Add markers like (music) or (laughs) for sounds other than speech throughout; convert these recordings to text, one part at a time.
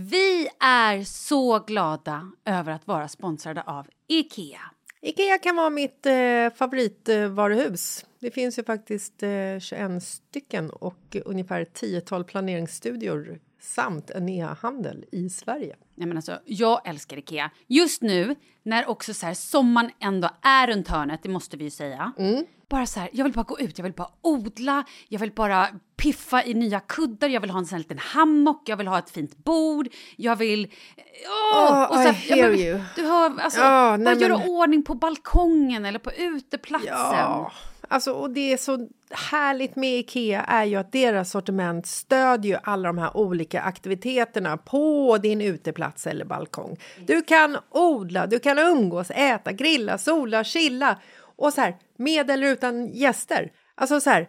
Vi är så glada över att vara sponsrade av IKEA. Ikea kan vara mitt eh, favoritvaruhus. Det finns ju faktiskt eh, 21 stycken och ungefär 10-tal planeringsstudior samt en e-handel i Sverige. Nej, men alltså, jag älskar Ikea. Just nu, när också så här, sommaren ändå är runt hörnet, det måste vi ju säga. Bara så här, jag vill bara gå ut, jag vill bara odla, jag vill bara piffa i nya kuddar, jag vill ha en sån liten hammock, jag vill ha ett fint bord, jag vill... Åh! Oh, och så I hear men, you. Du hör, alltså, bara nej, göra men- ordning på balkongen eller på uteplatsen. Ja, alltså, och det är så härligt med Ikea är ju att deras sortiment stödjer ju alla de här olika aktiviteterna på din uteplats eller balkong. Du kan odla, du kan umgås, äta, grilla, sola, chilla och så här med eller utan gäster. Alltså så här,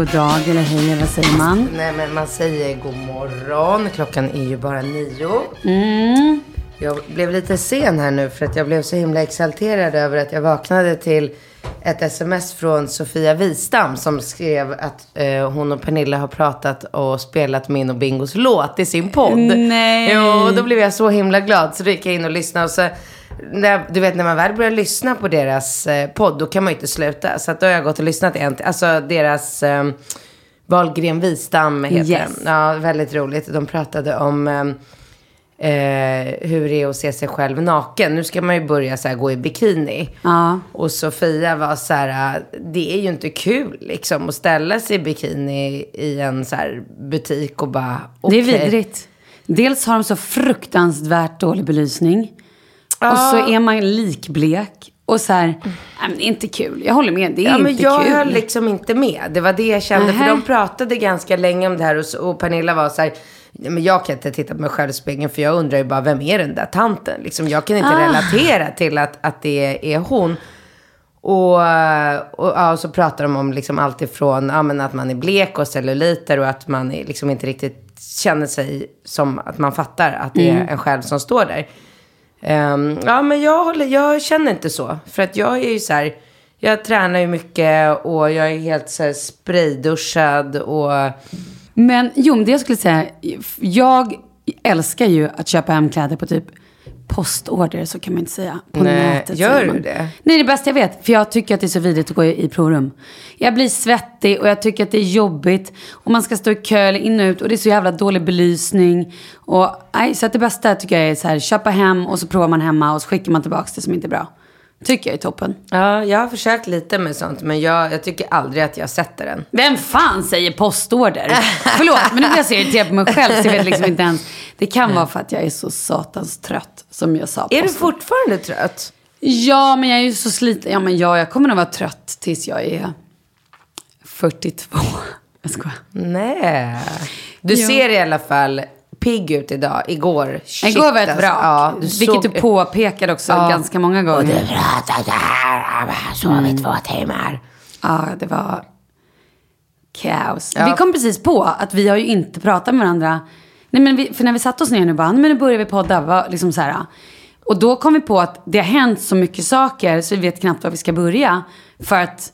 God dag eller hej eller vad säger man? Nej men man säger god morgon. Klockan är ju bara nio. Mm. Jag blev lite sen här nu för att jag blev så himla exalterad över att jag vaknade till ett sms från Sofia Wistam som skrev att eh, hon och Pernilla har pratat och spelat min och Bingos låt i sin podd. Nej. Jo, och då blev jag så himla glad så då gick jag in och lyssnade och så när, du vet när man väl börjar lyssna på deras eh, podd då kan man ju inte sluta. Så att då har jag gått och lyssnat en alltså deras eh, Wahlgren Wistam heter Yes. den. Ja, väldigt roligt. De pratade om eh, eh, hur det är att se sig själv naken. Nu ska man ju börja så här, gå i bikini. Ja. Och Sofia var så här, äh, det är ju inte kul liksom att ställa sig i bikini i en så här butik och bara, Det okej. är vidrigt. Dels har de så fruktansvärt dålig belysning. Och så är man likblek. Och så här, nej, men det är inte kul. Jag håller med, det är Ja, men inte jag kul. höll liksom inte med. Det var det jag kände. Nähä. För de pratade ganska länge om det här. Och, och Pernilla var så här, "Nej, men jag kan inte titta på mig själv i spegeln. För jag undrar ju bara, vem är den där tanten? Liksom, jag kan inte Ah. relatera till att, att det är hon. Och, och, ja, och så pratar de om liksom allt ifrån ja, att man är blek och celluliter och att man är liksom inte riktigt känner sig som att man fattar att det är en själv som står där. Um, ja, men jag, håller, jag känner inte så. För att jag är ju så här, jag tränar ju mycket och jag är helt så här sprayduschad och... Men jo, men det jag skulle säga, jag älskar ju att köpa hem kläder på typ postorder, så kan man inte säga. På Nej, nätet gör du det? Nej, det är det bästa jag vet. För jag tycker att det är så vidrigt att gå i, provrum. Jag blir svettig och jag tycker att det är jobbigt. Och man ska stå i kö in och ut och det är så jävla dålig belysning. Och, nej, så att det bästa tycker jag är så här, köpa hem och så provar man hemma och så skickar man tillbaka det som inte är bra. Tycker jag är toppen. Ja, jag har försökt lite med sånt, men jag, jag tycker aldrig att jag sätter den. Vem fan säger postorder? Förlåt, men nu blir jag så irriterad på mig själv så jag vet liksom inte ens. Det kan vara för att jag är så satans trött som jag sa. Är du fortfarande trött? Ja, men jag är ju så sliten. Ja, men ja, jag kommer nog vara trött tills jag är 42. Jag skojar. Nej. Du Jo. ser i alla fall pigg ut idag. Igår, shit Igår var ett alltså. brak. Ja, du vilket såg- du påpekade också Ja. ganska många gånger. Och du pratade här, sov i två timmar. Ja, det var kaos. Ja. Vi kom precis på att vi har ju inte pratat med varandra. Nej, men vi, för när vi satte oss ner nu bara, "Nej, men nu börjar vi podda. Va? Liksom så här. Och då kom vi på att det har hänt så mycket saker så vi vet knappt var vi ska börja. För att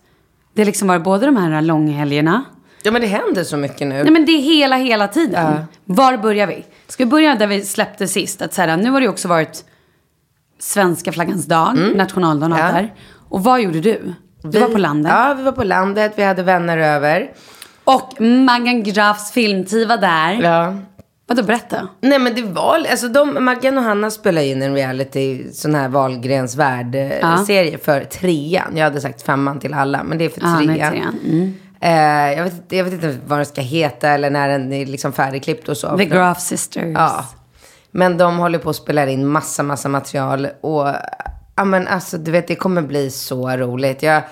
det liksom varit både de här långhelgerna. Ja, men det händer så mycket nu. Nej men det är hela, hela tiden. Var börjar vi? Ska vi börja där vi släppte sist? Att så här, nu har det ju också varit svenska flaggans dag, nationaldagen och Mm. Ja. där. Och vad gjorde du? Du var på landet. Ja, vi var på landet. Vi hade vänner över. Och Maggan Grafs filmtid var där. Ja. Vadå, berätta. Nej men det var, alltså de, Maggan och Hanna spelade in en reality, sån här Wahlgrens värld-serie för trean. Jag hade sagt femman till alla, men det är för Ja, trean. trean. Mm. Eh, jag, vet, jag vet inte vad den ska heta eller när den är liksom färdigklippt och så. The Graf Sisters. Ja. Men de håller på att spela in massa, massa material. Och ja men alltså du vet det kommer bli så roligt. Jag,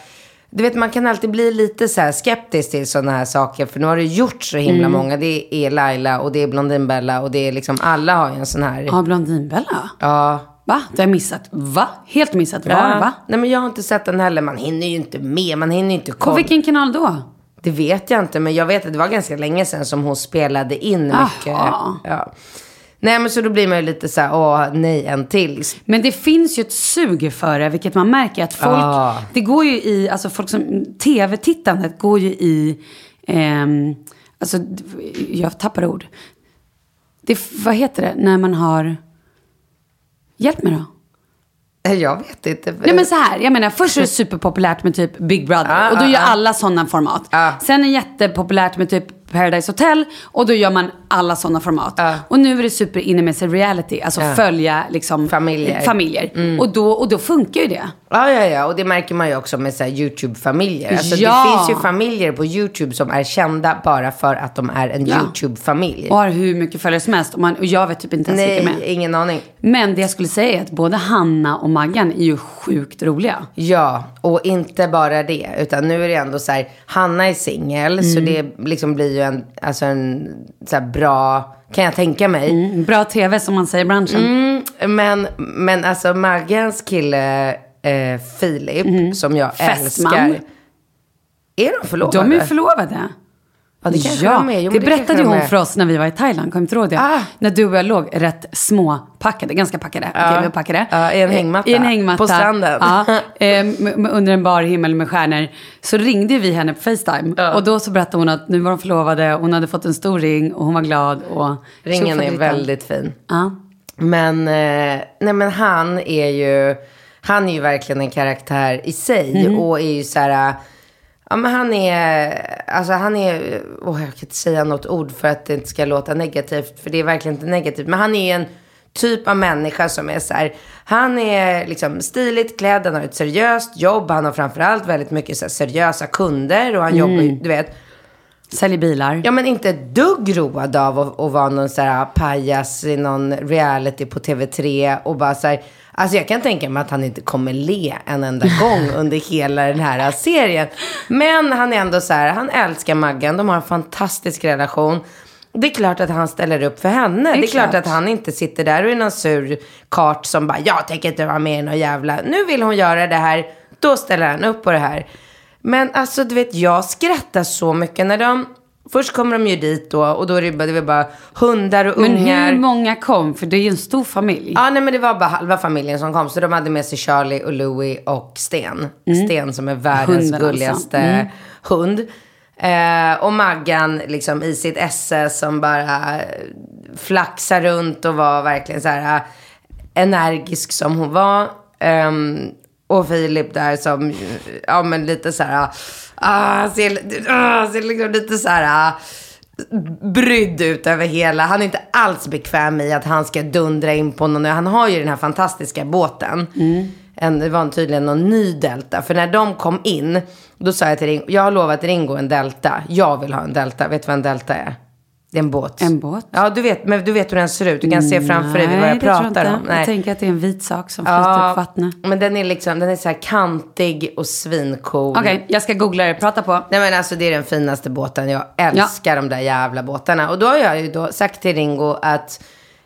du vet man kan alltid bli lite så här skeptisk till sådana här saker. För nu har det gjort så himla många. Det är Laila och det är Blondinbella och det är liksom alla har ju en sån här. Ja, Blondinbella. Ja. Va? Det har jag missat. Va? Helt missat. Var, Ja. va? Nej men jag har inte sett den heller. Man hinner ju inte med. Man hinner ju inte På kolla. vilken kanal då? Det vet jag inte, men jag vet att det var ganska länge sedan som hon spelade in mycket. Ja. Nej, men så då blir man ju lite så här, åh nej, en till. Men det finns ju ett sug för det, vilket man märker att folk, Ah. det går ju i, alltså folk som, tv-tittandet går ju i, ehm, alltså jag tappar ord. Det, vad heter det, när man har, hjälp mig då. Jag vet inte. Nej men så här, jag menar först är det superpopulärt med typ Big Brother (laughs) Ah, och då ah, gör ah. alla sådana format. Ah. Sen är det jättepopulärt med typ Paradise Hotel och då gör man alla sådana format. Ah. Och nu är det super inne med sig reality, alltså Ah. följa liksom Familjer. Mm. familjer. Och, då, och då funkar ju det. Ja, ja, ja. Och det märker man ju också med så YouTube-familjer. Alltså, Ja. Det finns ju familjer på YouTube som är kända bara för att de är en Ja. YouTube-familj. Och har hur mycket följare som helst och, man, och jag vet typ inte ens vilka Nej, med. ingen aning. Men det jag skulle säga är att både Hanna och Maggan är ju sjukt roliga. Ja, och inte bara det. Utan nu är det ändå så här, Hanna är singel. Så Mm. det liksom blir ju en, alltså en så bra, kan jag tänka mig. Mm, Bra tv som man säger i branschen. Mm, men, men alltså Maggans kille eh, Filip, som jag Mm. Fästman. älskar. Är de förlovade? De är förlovade. Ja, det kanske ja, de är. Jo, det men berättade ju hon för oss när vi var i Thailand. Kommer inte ihåg det? Ah. När du och jag låg rätt småpackade, ganska packade. Okej, vi var packade. Ja, i en hängmatta. I en hängmatta. På stranden. Ja, (laughs) eh, under en bar himmel med stjärnor. Så ringde vi henne på Facetime. Och då så berättade hon att nu var de förlovade, hon hade fått en stor ring och hon var glad. Och Ringen är väldigt fin. Ja. Men, eh, nej men han är ju, han är ju verkligen en karaktär i sig. Mm. Och är ju så här, ja men han är, alltså han är, åh jag kan inte säga något ord för att det inte ska låta negativt. För det är verkligen inte negativt. Men han är ju en typ av människa som är så här, han är liksom stiligt klädd, han har ett seriöst jobb, han har framförallt väldigt mycket så här, seriösa kunder och han jobbar Mm. ju, du vet, Säljer bilar. Ja men inte ett dugg road av att, att vara någon så här pajas i någon reality på TV3 och bara så här, Alltså jag kan tänka mig att han inte kommer le en enda gång (laughs) under hela den här serien. Men han är ändå så här, han älskar Maggan, de har en fantastisk relation. Det är klart att han ställer upp för henne. Det är, klart. klart. att han inte sitter där och är någon sur kart som bara, jag tänker inte vara med i någon jävla, nu vill hon göra det här, då ställer han upp på det här. Men alltså du vet, jag skrattar så mycket när de, först kommer de ju dit då och då är det bara, det är bara hundar och Men ungar. hur många kom? För det är ju en stor familj. Ja, nej men det var bara halva familjen som kom. Så de hade med sig Charlie och Louie och Sten. Sten som är världens Hunden alltså. gulligaste Mm. hund. Eh, och Maggan liksom i sitt esse som bara eh, flaxar runt och var verkligen så här eh, energisk som hon var. Ehm, och Filip där som, ja men lite så här, ah, ser, ah, ser liksom lite så här ah, brydd ut över hela. Han är inte alls bekväm i att han ska dundra in på någon. Han har ju den här fantastiska båten. En, det var tydligen någon ny Delta. För när de kom in, då sa jag till Ringo, jag har lovat Ringo en Delta. Jag vill ha en Delta. Vet du vad en Delta är? Det är en båt. En båt? Ja, du vet, men du vet hur den ser ut. Du kan se framför dig vad jag pratar inte. om. Jag tänker att det är en vit sak som flyter på vattnet. men den är liksom, den är så här kantig och svincool. Okej, jag ska googla det. Prata på. Nej men alltså det är den finaste båten. Jag älskar de där jävla båtarna. Och då har jag ju då sagt till Ringo att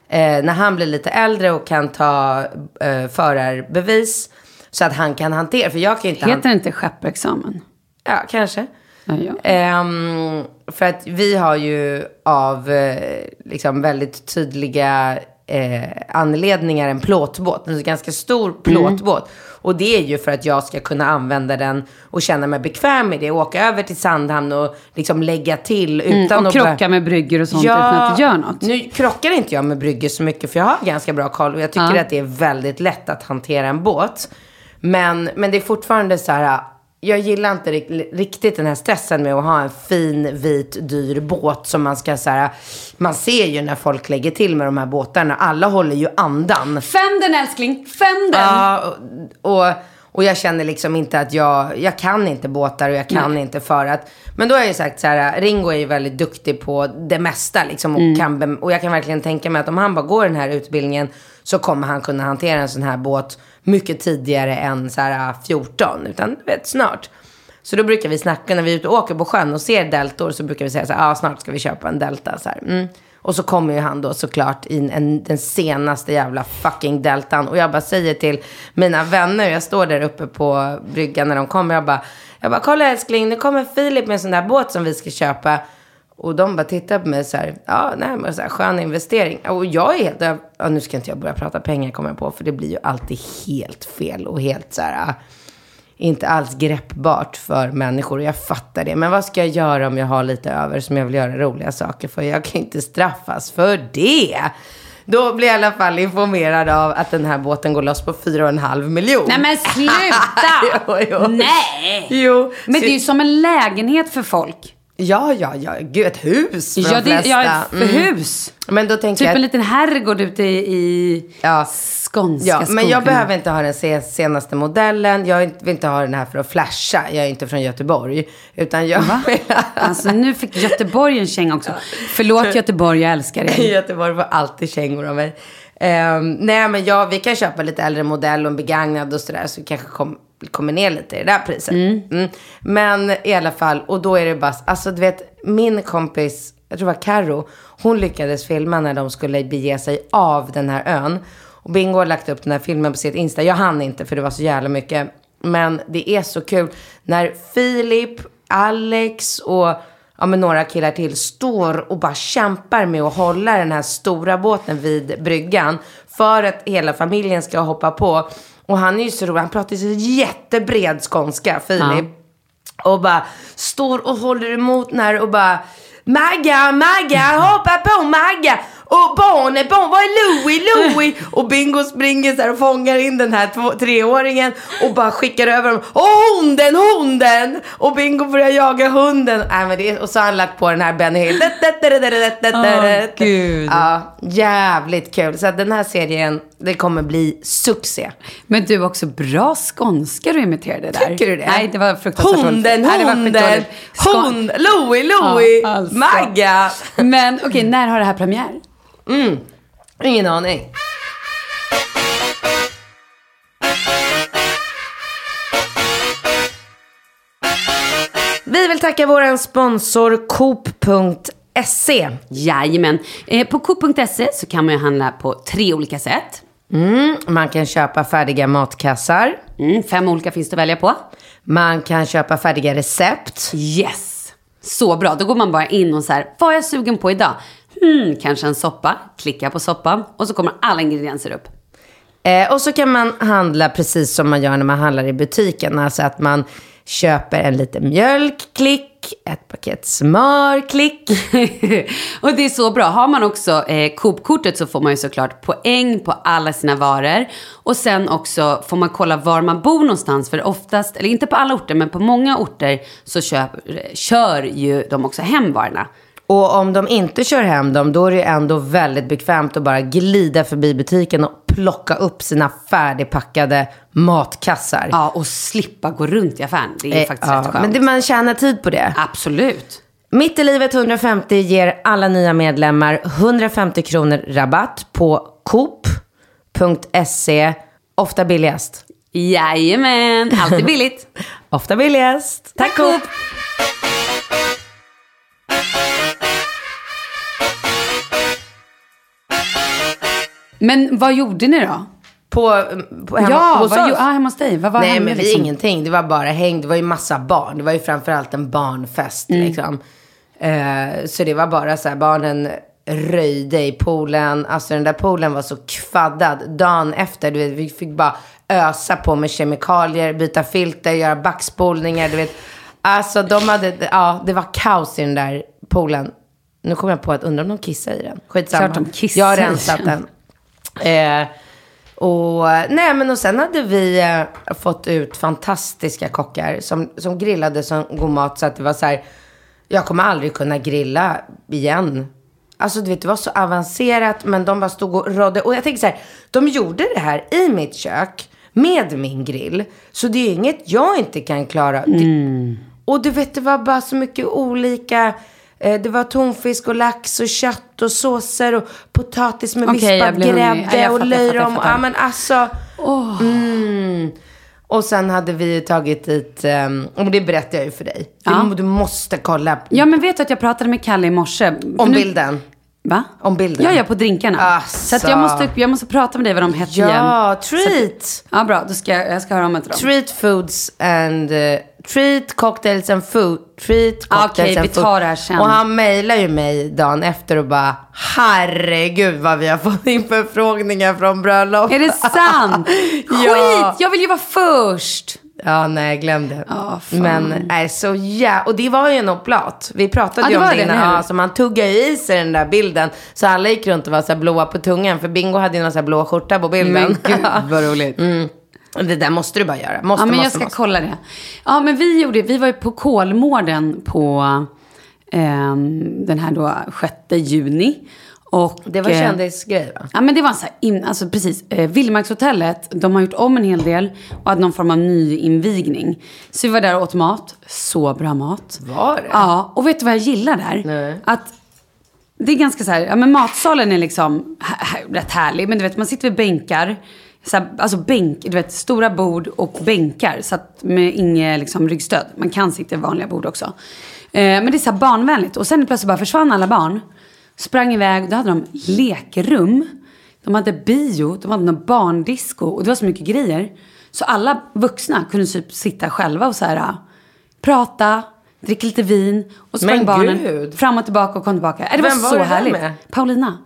eh, när han blir lite äldre och kan ta eh, förarbevis så att han kan hantera, för jag kan inte Heter det inte skepparexamen? Ja, kanske. Ja, ja. Ehm, för att vi har ju av eh, liksom väldigt tydliga eh, anledningar en plåtbåt. En ganska stor plåtbåt. Och det är ju för att jag ska kunna använda den och känna mig bekväm med det. Åka över till Sandhamn och liksom lägga till utan Mm, och att... krocka med bryggor och sånt utan att det gör något. Nu krockar inte jag med bryggor så mycket för jag har ganska bra koll och jag tycker Ja. att det är väldigt lätt att hantera en båt. Men, men det är fortfarande så här, jag gillar inte ri- riktigt den här stressen med att ha en fin, vit, dyr båt som man ska så här, man ser ju när folk lägger till med de här båtarna, alla håller ju andan. Fäm den älskling, fäm den! Ja, och, och, och jag känner liksom inte att jag, jag kan inte båtar och jag kan inte för att, men då har jag ju sagt så här, Ringo är ju väldigt duktig på det mesta liksom och, kan, bem- och jag kan verkligen tänka mig att om han bara går den här utbildningen så kommer han kunna hantera en sån här båt mycket tidigare än så här äh, 14, utan du vet snart. Så då brukar vi snacka när vi är ute och åker på sjön och ser deltor så brukar vi säga så här, ah, snart ska vi köpa en delta. Så här. Mm. Och så kommer ju han då såklart in en, den senaste jävla fucking deltan. Och jag bara säger till mina vänner, jag står där uppe på bryggan när de kommer, jag bara, jag bara, kolla älskling, nu kommer Filip med en sån där båt som vi ska köpa. Och de bara tittar på mig så här, ja, nej, men så här, skön investering. Och jag är helt, ja, nu ska inte jag börja prata pengar kommer jag på, för det blir ju alltid helt fel och helt så här, inte alls greppbart för människor. Och jag fattar det. Men vad ska jag göra om jag har lite över som jag vill göra roliga saker för? Jag kan inte straffas för det. Då blir jag i alla fall informerad av att den här båten går loss på 4,5 miljoner. Nej men sluta! (laughs) jo, jo. Nej! Jo. Men det är ju som en lägenhet för folk. Ja, ja, ja. Gud, ett hus för Ja, de det flesta. ja, för Mm. hus. Men då tänker Typ jag... en liten herrgård ute i, i Ja. skånska Ja, men jag skogarna. behöver inte ha den se- senaste modellen. Jag vill inte ha den här för att flasha. Jag är inte från Göteborg. Utan jag vill Alltså nu fick Göteborg en känga också. Förlåt Göteborg, jag älskar er. (laughs) Göteborg får alltid kängor av mig. Ehm, nej, men ja, vi kan köpa lite äldre modell och en begagnad och sådär. Så vi kanske kom, kommer ner lite i det där priset. Mm. Men i alla fall, och då är det bara, alltså du vet, min kompis, jag tror det var Karo, hon lyckades filma när de skulle bege sig av den här ön. Och Bingo har lagt upp den här filmen på sitt Insta. Jag hann inte för det var så jävla mycket. Men det är så kul när Filip, Alex och ja, men några killar till står och bara kämpar med att hålla den här stora båten vid bryggan. För att hela familjen ska hoppa på. Och han är ju så rolig, han pratar ju så jättebred skånska, Filip. Och bara står och håller emot den här och bara Magga, Magga, hoppa på Magga! Och barnet, barn, vad är Louie, Louie? (laughs) Och Bingo springer så här och fångar in den här två, treåringen och bara skickar över dem. Och hunden, hunden! Och Bingo börjar jaga hunden. Äh, men det och så har han lagt på den här Benny Hill. Åh, (laughs) gud. Ja, jävligt kul. Så den här serien, det kommer bli succé. Men du också bra skånska du imiterade där. Tycker du det? Nej, det var fruktansvärt. Hunden, Nej, det var hunden, hund, Louie, Louie, Ja, alltså. Magga. Men okej, när har det här premiär? Ingen aning. Vi vill tacka vår sponsor Coop.se. Jajamän. Eh, på Coop.se så kan man ju handla på tre olika sätt. Mm, man kan köpa färdiga matkassar. Mm, fem olika finns det att välja på. Man kan köpa färdiga recept. Yes! Så bra. Då går man bara in och så här, vad är jag sugen på idag? Hmm, kanske en soppa. Klicka på soppa och så kommer alla ingredienser upp. Eh, och så kan man handla precis som man gör när man handlar i butiken. Alltså att man köper en liten mjölk, klick, ett paket smör, klick. (laughs) och det är så bra. Har man också eh, Coop-kortet så får man ju såklart poäng på alla sina varor. Och sen också får man kolla var man bor någonstans. För oftast, eller inte på alla orter, men på många orter så köp, eh, kör ju de också hem varorna. Och om de inte kör hem dem, då är det ändå väldigt bekvämt att bara glida förbi butiken och plocka upp sina färdigpackade matkassar. Ja, och slippa gå runt i affären. Det är Eh, faktiskt ja, rätt skönt. Men det, man tjänar tid på det. Absolut. Mitt i livet 150 ger alla nya medlemmar 150 kronor rabatt på coop.se. Ofta billigast. Jajamän, alltid billigt. (laughs) Ofta billigast. Tack Coop! Men vad gjorde ni då? På, på hemma, ja, hos vad, oss? ja, hemma hos dig. Vad var Nej hemma, men vi liksom? ingenting. Det var bara häng. Det var ju massa barn. Det var ju framförallt en barnfest Mm. liksom. Eh, så det var bara så här, barnen röjde i poolen. Alltså den där poolen var så kvaddad. Dagen efter, du vet, vi fick bara ösa på med kemikalier, byta filter, göra backspolningar, du vet. Alltså de hade, ja det var kaos i den där poolen. Nu kommer jag på att undra om de kissade i den. Skitsamma. Klart de kissade Jag har rensat den. Eh, och, nej, men och sen hade vi eh, fått ut fantastiska kockar som, som grillade så god mat så att det var så här, jag kommer aldrig kunna grilla igen. Alltså du vet, det var så avancerat men de bara stod och rådde. Och jag tänker så här, de gjorde det här i mitt kök med min grill. Så det är inget jag inte kan klara. Det, och du vet, det var bara så mycket olika. Eh, det var tonfisk och lax och kött och såser och potatis med jag vispad. Ja, grädde och löjrom. Ja men alltså. Mm. Och sen hade vi tagit dit, och det berättade jag ju för dig. Ja. Du, måste kolla Ja, men vet du att jag pratade med Kalle i morse? Om nu- bilden. Va? Om bilden. Ja, ja, på drinkarna. Asså. Så att jag, måste, jag måste prata med dig vad de hette igen. Ja, treat. Ja, bra. Då ska jag, jag ska höra om till dem. Treat foods and, uh, treat cocktails and food. Treat Ah, cocktails okej, and vi food. tar det här sen. Och han mejlar ju mig dagen efter och bara, herregud vad vi har fått in förfrågningar från bröllop. Är det sant? (laughs) Ja. Skit! Jag vill ju vara först. Ja, nej, glöm det. Fan. Men, nej, så ja. Och det var ju en oplat. Vi pratade Ja, ju om det det, innan. Ja, så man tuggade i sig den där bilden. Så alla gick runt och var så blåa på tungan. För Bingo hade ju någon så blå skjorta på bilden. Men gud (laughs) vad roligt. mm. Det där måste du bara göra. Måste, Ja, men jag måste, ska måste. kolla det. Ja, men vi gjorde, vi var ju på Kolmården på ehm, den här då 6 juni. Och, Det var eh, kändisgrej va? Ja men det var så här, in, alltså precis. Eh, Vildmarkshotellet, de har gjort om en hel del och hade någon form av nyinvigning. Så vi var där och åt mat. Så bra mat. Var det? Ja, och vet du vad jag gillar där? Nej. Att det är ganska så här, ja men matsalen är liksom h- h- rätt härlig. Men du vet, man sitter vid bänkar. Så här, alltså bänk, du vet, stora bord och bänkar. Så att med inget liksom, ryggstöd. Man kan sitta vid vanliga bord också. Eh, men det är så här barnvänligt. Och sen plötsligt bara försvann alla barn. Sprang iväg, då hade de lekrum. De hade bio, de hade någon barndisco. Och det var så mycket grejer. Så alla vuxna kunde typ sitta själva och så här, prata, dricka lite vin. Och så sprang Men barnen gud. fram och tillbaka och kom tillbaka. Äh, Det Vem var var så det härligt. med? Paulina.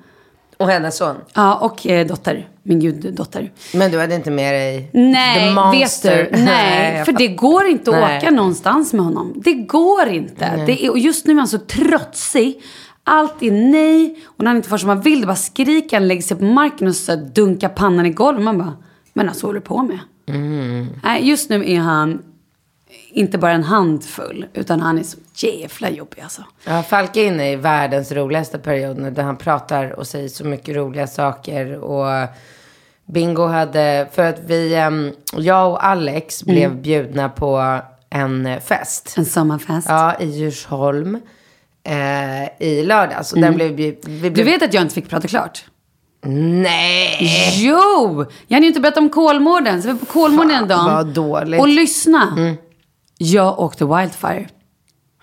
Och hennes son. Ja, och eh, dotter. Min guddotter. Men du hade inte med dig Nej, the vet monster? du. Nej, (laughs) för det går inte att Nej. åka någonstans med honom. Det går inte. Det är, och just nu är han så trotsig. Allt är nej. Och när han inte får som han vill, då bara skriker han, lägger sig på marken och så dunkar pannan i golvet. Man bara, men alltså vad håller du på med? Mm. Nej, just nu är han inte bara en handfull, utan han är så jävla jobbig alltså. Ja, Falk är inne i världens roligaste period nu där han pratar och säger så mycket roliga saker. Och Bingo hade, för att vi, em, jag och Alex Mm. blev bjudna på en eh, fest. En sommarfest. Ja, i Djursholm. Eh, I lördags. Och den blev, vi Mm. Du blev, vet att jag inte fick prata klart? Nej! Jo! Jag hade ju inte berättat om Kolmården. Så vi var på Kolmården en dag. vad dåligt. Och lyssna. Jag åkte Wildfire.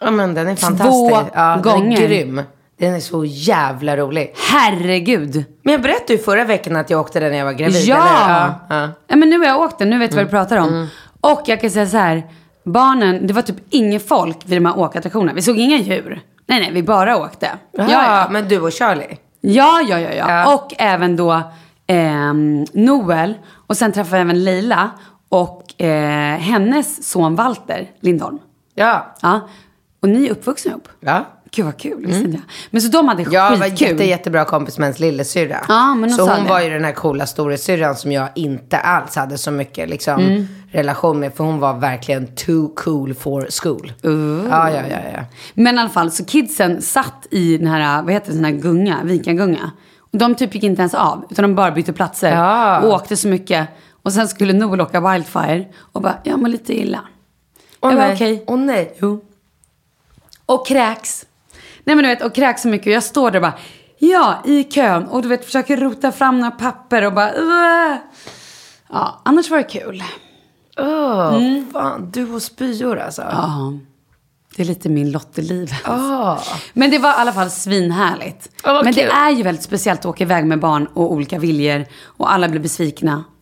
Ja, men den är fantastisk. ja, Den gånger. är grym. Den är så jävla rolig. Herregud. Men jag berättade ju förra veckan att jag åkte den när jag var gravid. Ja! Eller? ja, ja. ja! men nu har jag åkt den. Nu vet du Mm. vad du pratar om. Och jag kan säga så här. Barnen, det var typ inget folk vid de här åkattraktionerna. Vi såg inga djur. Nej, nej, vi bara åkte. Ja, Ja, ja. men du och Charlie? Ja, ja, ja, ja. Ja. Och även då ehm, Noel. Och sen träffade jag även Leila. Och eh, hennes son Walter Lindholm. Ja. Ja. Och ni är uppvuxna ihop. Ja. Gud vad kul, visste inte jag. Men så de hade Jag var skitkul. jätte, jättebra kompis med ens lillasyrra. Ja, men hon så hon det. var ju den här coola storasyrran som jag inte alls hade så mycket liksom, Mm. relation med. För hon var verkligen too cool for school. Ja, ja, ja, ja. Men i alla fall, så kidsen satt i den här, vad heter det, sån här gunga, vikagunga. Och de typ gick inte ens av, utan de bara bytte platser. Ja. Och åkte så mycket. Och sen skulle Noel åka Wildfire och bara, jag mår lite illa. Åh jag nej. okej. Åh nej. Jo. Och kräks. Nej men du vet, och kräks så mycket. Jag står där och bara, ja, i kön. Och du vet, försöker rota fram några papper och bara, "Uah." Ja, annars var det kul. Åh, fan. Du och spyor alltså. Mm. Ja, det är lite min lott i livet. Ah. Men det var i alla fall svinhärligt. Vad Men det kul. är ju väldigt speciellt att åka iväg med barn och olika viljor. Och alla blir besvikna.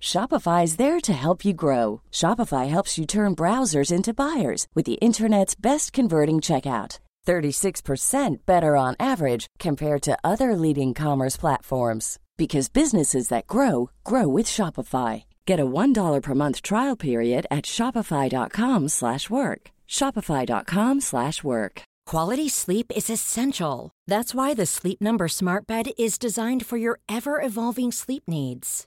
Shopify is there to help you grow. Shopify helps you turn browsers into buyers with the internet's best converting checkout. 36% better on average compared to other leading commerce platforms because businesses that grow grow with Shopify. Get a $1 per month trial period at shopify.com/work. shopify.com/work. Quality sleep is essential. That's why the Sleep Number Smart Bed is designed for your ever evolving sleep needs.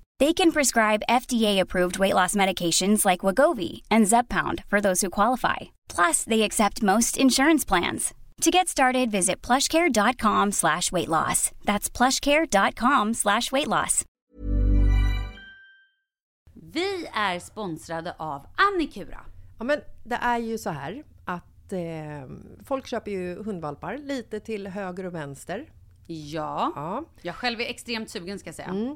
They can prescribe FDA-approved weight loss medications like Wagovi and Zepbound for those who qualify. Plus, they accept most insurance plans. To get started, visit plushcare.com slash weight loss. That's plushcare.com slash weight loss. Vi är sponsrade av Annikura. Ja, men det är ju så här att eh, folk köper ju hundvalpar lite till höger och vänster. Ja. Ja. Jag själv är extremt sugen ska jag säga. Mm.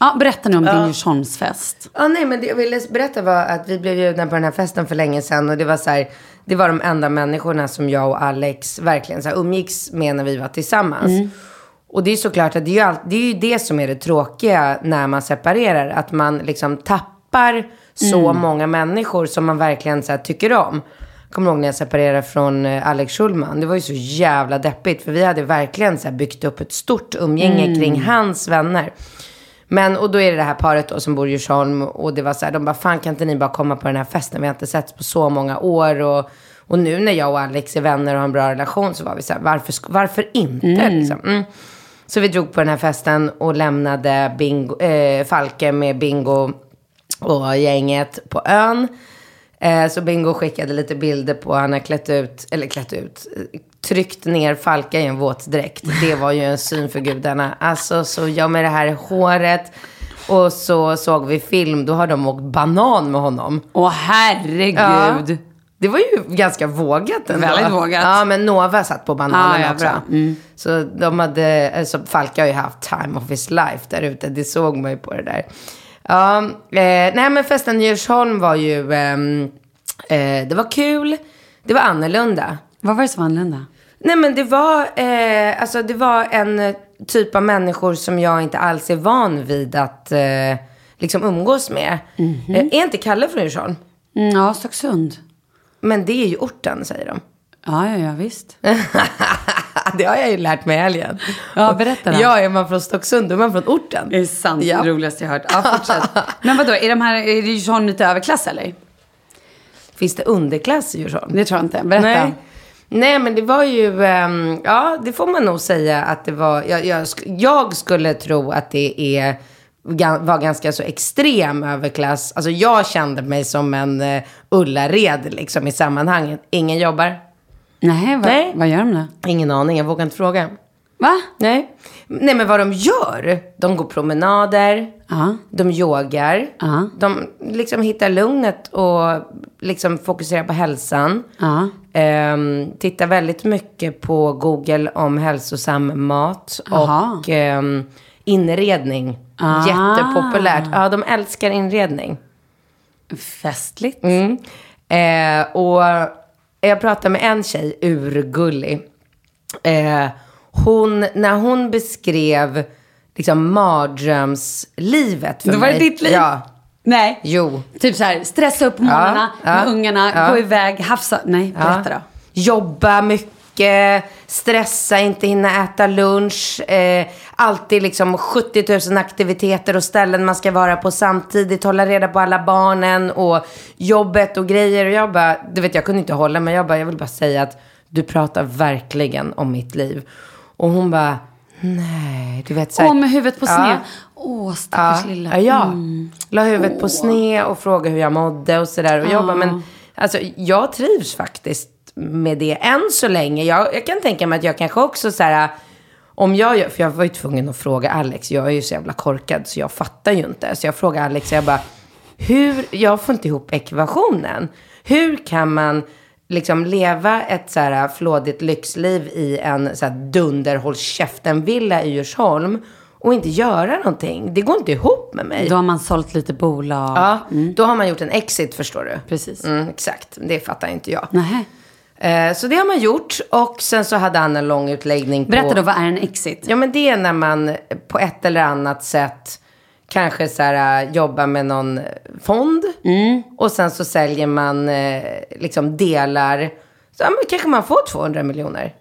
Ja, berätta nu om din Djursholmsfest. Ja, nej, men det jag ville berätta var att vi blev bjudna på den här festen för länge sedan. Och det var så här, det var de enda människorna som jag och Alex verkligen så här, umgicks med när vi var tillsammans. Och det är såklart att det är, ju allt, det är ju det som är det tråkiga när man separerar. Att man liksom tappar så många människor som man verkligen så här, tycker om. Jag kommer ihåg när jag separerade från eh, Alex Schulman. Det var ju så jävla deppigt. För vi hade verkligen så byggt upp ett stort umgänge kring hans vänner. Men, och då är det det här paret då som bor i Djursholm och det var så här, de bara, fan kan inte ni bara komma på den här festen? Vi har inte setts på så många år och, och nu när jag och Alex är vänner och har en bra relation så var vi så här, varför, varför inte liksom? Mm. Så vi drog på den här festen och lämnade bingo, eh, Falke med Bingo och gänget på ön. Eh, så Bingo skickade lite bilder på han har klätt ut, eller klätt ut, tryckt ner Falka i en våtdräkt. Det var ju en syn för gudarna. Alltså, så jag med det här håret. Och så såg vi film, då har de åkt banan med honom. Åh herregud! Ja. Det var ju ganska vågat ändå. Väldigt vågat. Ja, men Nova satt på bananen Ah, ja, också. Mm. Så de hade, alltså Falka har ju haft time of his life där ute. Det såg man ju på det där. Ja, eh, nej men festen i Djursholm var ju, ehm, eh, det var kul. Det var annorlunda. Vad var det som var annorlunda? Nej men det var, eh, alltså det var en eh, typ av människor som jag inte alls är van vid att eh, liksom umgås med. Eh, är inte Kalle från Djursholm? Mm, ja, Stocksund. Men det är ju orten säger de. Ja, ja, ja, visst. (laughs) det har jag ju lärt mig i helgen. Ja, berätta då. Ja, är man från Stocksund då är man från orten. Det är sant, Ja. det roligaste jag hört. Ja, fortsätt. Men vadå, är de här, är Djursholm lite överklass eller? Finns det underklass i Djursholm? Det tror jag inte. Berätta. Nej. Nej, men det var ju, ehm, ja, det får man nog säga att det var, jag, jag, jag skulle tro att det är, var ganska så extrem överklass. Alltså jag kände mig som en uh, Ullared liksom i sammanhanget. Ingen jobbar. Nej, vad, Nej. vad gör de då? Ingen aning, jag vågar inte fråga. Va? Nej. Nej, men vad de gör, de går promenader, Ja. de yogar, Ja. de liksom hittar lugnet och liksom fokuserar på hälsan. Ja. Ehm, tittar väldigt mycket på Google om hälsosam mat och ehm, inredning. Ah. Jättepopulärt. Ja, de älskar inredning. Festligt. Mm. Eh, och jag pratade med en tjej, urgullig. Eh, hon, när hon beskrev liksom mardrömslivet för Då var det mig. ditt liv? Ja. Nej. Jo. Typ så här, stressa upp på morgnarna Ja, med ja, ungarna, ja. gå iväg, hafsa. Nej, berätta då. Jobba mycket, stressa, inte hinna äta lunch. Eh, alltid liksom 70 000 aktiviteter och ställen man ska vara på samtidigt. Hålla reda på alla barnen och jobbet och grejer. Och jag bara, du vet jag kunde inte hålla mig. Jag bara, jag vill bara säga att du pratar verkligen om mitt liv. Och hon bara, nej, du vet så här- Åh, med huvudet på Ja. sned. Åh, stackars Ja, lilla. ja, ja. Mm. La huvudet på sned och frågade hur jag mådde och sådär. Och jag bara, men alltså, jag trivs faktiskt med det än så länge. Jag, jag kan tänka mig att jag kanske också så här, om jag för jag var ju tvungen att fråga Alex, jag är ju så jävla korkad så jag fattar ju inte. Så jag frågade Alex, jag bara, hur, jag får inte ihop ekvationen. Hur kan man liksom leva ett så här flådigt lyxliv i en så här dunder håll käften-villa i Djursholm och inte göra någonting? Det går inte ihop med mig. Då har man sålt lite bolag. Ja, då har man gjort en exit förstår du. Precis. Mm, exakt, det fattar inte jag. Nähä. Eh, så det har man gjort och sen så hade han en lång utläggning på... Berätta då, vad är en exit? Ja men det är när man på ett eller annat sätt kanske så här, äh, jobbar med någon fond. Och sen så säljer man eh, liksom delar. Så ja, kanske man får 200 miljoner.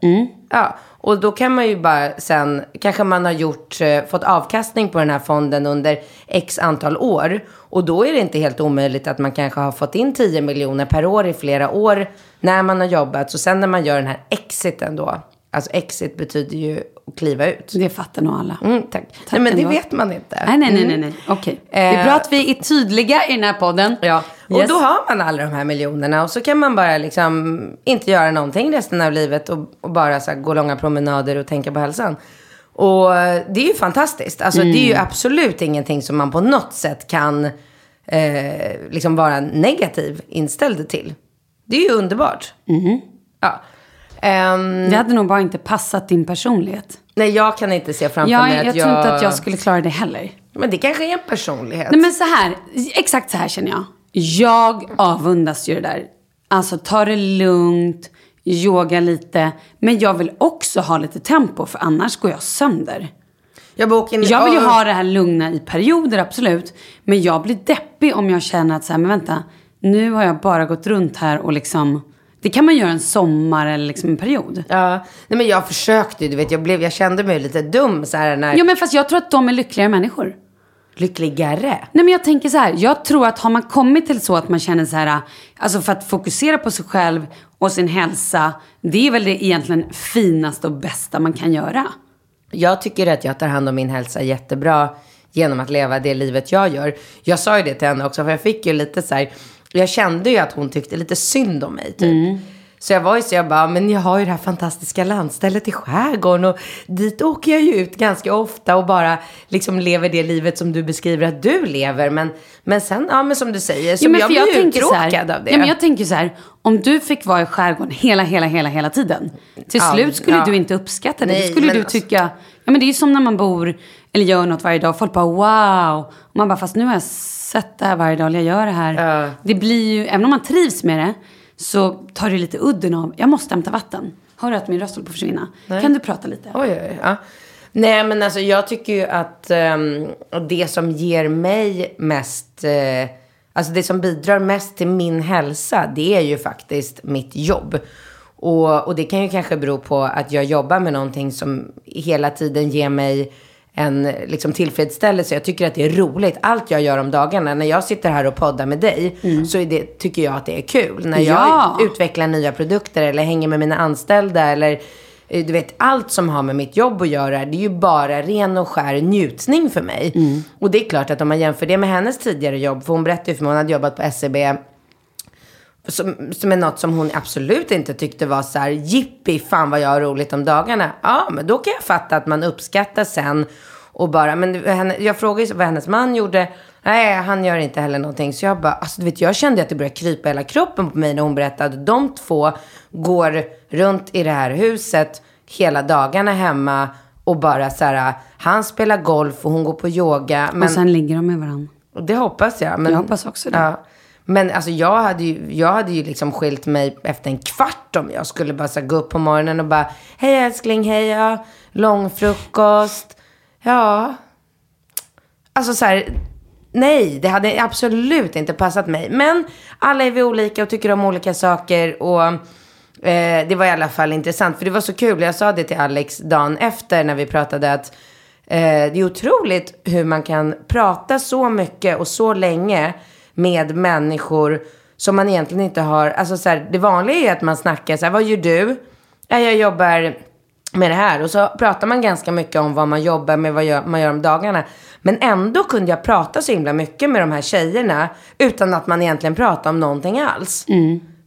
Ja, och då kan man ju bara sen, kanske man har gjort, eh, fått avkastning på den här fonden under x antal år. Och då är det inte helt omöjligt att man kanske har fått in 10 miljoner per år i flera år när man har jobbat. Så sen när man gör den här exiten då, alltså exit betyder ju att kliva ut. Det fattar nog alla. Mm, tack. Nej, men det ändå. vet man inte. Nej, nej, nej, Mm. nej, nej. okej. Det är bra att vi är tydliga i den här podden. Ja, och Yes. då har man alla de här miljonerna och så kan man bara liksom inte göra någonting resten av livet och, och bara så här, gå långa promenader och tänka på hälsan. Och eh, det är ju fantastiskt. Alltså det är ju absolut ingenting som man på något sätt kan eh, liksom vara negativ inställd till. Det är ju underbart. Ja. Ehm, Det hade nog bara inte passat din personlighet. nej, jag kan inte se framför Ja, mig jag, att tror inte att jag skulle klara det heller. Men det kanske är en personlighet. Nej men så här, exakt så här känner jag. Jag avundas ju det där. Alltså ta det lugnt, yoga lite. Men jag vill också ha lite tempo för annars går jag sönder. jag, ner- Jag vill ju ha det här lugna i perioder, absolut. Men jag blir deppig om jag känner att så här, men vänta, nu har jag bara gått runt här och liksom... Det kan man göra en sommar eller liksom en period. Ja, nej men jag försökte ju, du vet, jag, blev, jag kände mig lite dum så här när... Ja men fast jag tror att de är lyckligare människor. Lyckligare? Nej men jag tänker så här, jag tror att har man kommit till så att man känner så här, alltså för att fokusera på sig själv och sin hälsa, det är väl det egentligen finaste och bästa man kan göra. Jag tycker att jag tar hand om min hälsa jättebra genom att leva det livet jag gör. Jag sa ju det till henne också, för jag fick ju lite så här, jag kände ju att hon tyckte lite synd om mig typ. Så jag var ju så, jag bara, men jag har ju det här fantastiska landstället i skärgården och dit åker jag ju ut ganska ofta och bara liksom lever det livet som du beskriver att du lever. Men, men sen, ja men som du säger, så Ja, men jag blir ju uttråkad av det. Ja, men jag tänker så här, om du fick vara i skärgården hela, hela, hela, hela tiden. Till Ja, slut skulle ja. du inte uppskatta det. Nej, Då skulle du alltså- tycka, ja men det är ju som när man bor eller gör något varje dag. Folk bara wow. Och man bara, fast nu har jag sett det här varje dag, jag gör det här. Det blir ju, även om man trivs med det, så tar det lite udden av, jag måste hämta vatten. Hör du att min röst håller på att försvinna? Kan du prata lite? Oj, oj, oj, ja. Nej, men alltså jag tycker ju att ehm, det som ger mig mest, eh, alltså det som bidrar mest till min hälsa, det är ju faktiskt mitt jobb. Och, och det kan ju kanske bero på att jag jobbar med någonting som hela tiden ger mig en liksom, tillfredsställelse. Jag tycker att det är roligt. Allt jag gör om dagarna, när jag sitter här och poddar med dig, så är det, tycker jag att det är kul. När jag Ja. utvecklar nya produkter eller hänger med mina anställda eller eh, du vet, allt som har med mitt jobb att göra, det är ju bara ren och skär njutning för mig. Och det är klart att om man jämför det med hennes tidigare jobb, för hon berättade ju för mig, hon hade jobbat på SCB, som, som är något som hon absolut inte tyckte var så här, jippi, fan vad jag har roligt om dagarna. Ja, men då kan jag fatta att man uppskattar sen och bara, men henne, jag frågade ju vad hennes man gjorde. Nej, han gör inte heller någonting. Så jag bara, alltså du vet, jag kände att det började krypa hela kroppen på mig när hon berättade. De två går runt i det här huset hela dagarna hemma och bara så här, han spelar golf och hon går på yoga. Men, Och sen ligger de med varandra. det hoppas jag. Men, Jag hoppas också det. Ja. Men alltså jag hade ju, jag hade ju liksom skilt mig efter en kvart om jag skulle bara så gå upp på morgonen och bara, hej älskling, hej ja, lång frukost, ja. Alltså så här, nej, det hade absolut inte passat mig. Men alla är vi olika och tycker om olika saker och eh, det var i alla fall intressant. För det var så kul, jag sa det till Alex dagen efter när vi pratade att eh, det är otroligt hur man kan prata så mycket och så länge med människor som man egentligen inte har, alltså så här, det vanliga är att man snackar så här, vad gör du? Ja, jag jobbar med det här. Och så pratar man ganska mycket om vad man jobbar med, vad man gör om dagarna. Men ändå kunde jag prata så himla mycket med de här tjejerna utan att man egentligen pratade om någonting alls.